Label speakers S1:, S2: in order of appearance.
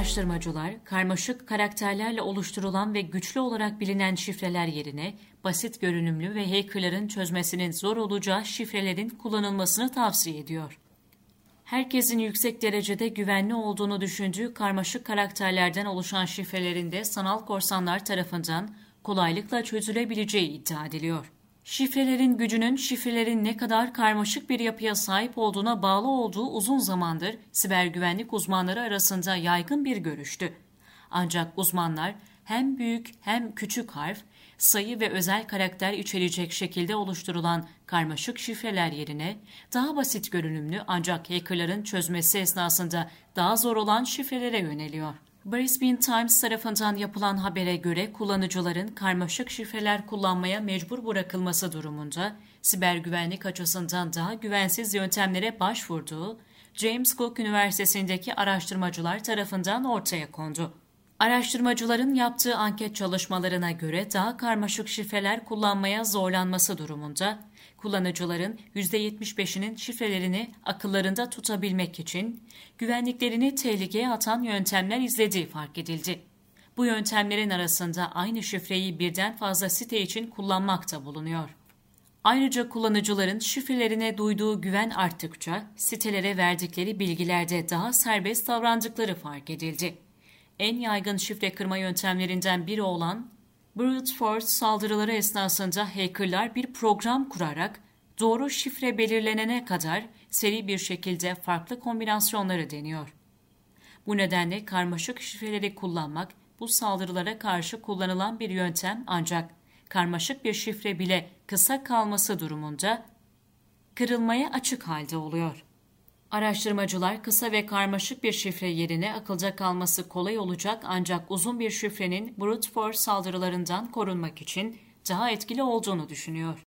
S1: Araştırmacılar, karmaşık karakterlerle oluşturulan ve güçlü olarak bilinen şifreler yerine basit görünümlü ve hackerların çözmesinin zor olacağı şifrelerin kullanılmasını tavsiye ediyor. Herkesin yüksek derecede güvenli olduğunu düşündüğü karmaşık karakterlerden oluşan şifrelerin de sanal korsanlar tarafından kolaylıkla çözülebileceği iddia ediliyor. Şifrelerin gücünün şifrelerin ne kadar karmaşık bir yapıya sahip olduğuna bağlı olduğu uzun zamandır siber güvenlik uzmanları arasında yaygın bir görüştü. Ancak uzmanlar hem büyük hem küçük harf, sayı ve özel karakter içerecek şekilde oluşturulan karmaşık şifreler yerine daha basit görünümlü ancak hackerların çözmesi esnasında daha zor olan şifrelere yöneliyor. Brisbane Times tarafından yapılan habere göre kullanıcıların karmaşık şifreler kullanmaya mecbur bırakılması durumunda siber güvenlik açısından daha güvensiz yöntemlere başvurduğu James Cook Üniversitesi'ndeki araştırmacılar tarafından ortaya kondu. Araştırmacıların yaptığı anket çalışmalarına göre daha karmaşık şifreler kullanmaya zorlanması durumunda kullanıcıların %75'inin şifrelerini akıllarında tutabilmek için güvenliklerini tehlikeye atan yöntemler izlediği fark edildi. Bu yöntemlerin arasında aynı şifreyi birden fazla site için kullanmak da bulunuyor. Ayrıca kullanıcıların şifrelerine duyduğu güven arttıkça sitelere verdikleri bilgilerde daha serbest davrandıkları fark edildi. En yaygın şifre kırma yöntemlerinden biri olan Brute force saldırıları esnasında hackerlar bir program kurarak doğru şifre belirlenene kadar seri bir şekilde farklı kombinasyonları deniyor. Bu nedenle karmaşık şifreleri kullanmak bu saldırılara karşı kullanılan bir yöntem ancak karmaşık bir şifre bile kısa kalması durumunda kırılmaya açık halde oluyor. Araştırmacılar kısa ve karmaşık bir şifre yerine akılda kalması kolay olacak ancak uzun bir şifrenin brute force saldırılarından korunmak için daha etkili olduğunu düşünüyor.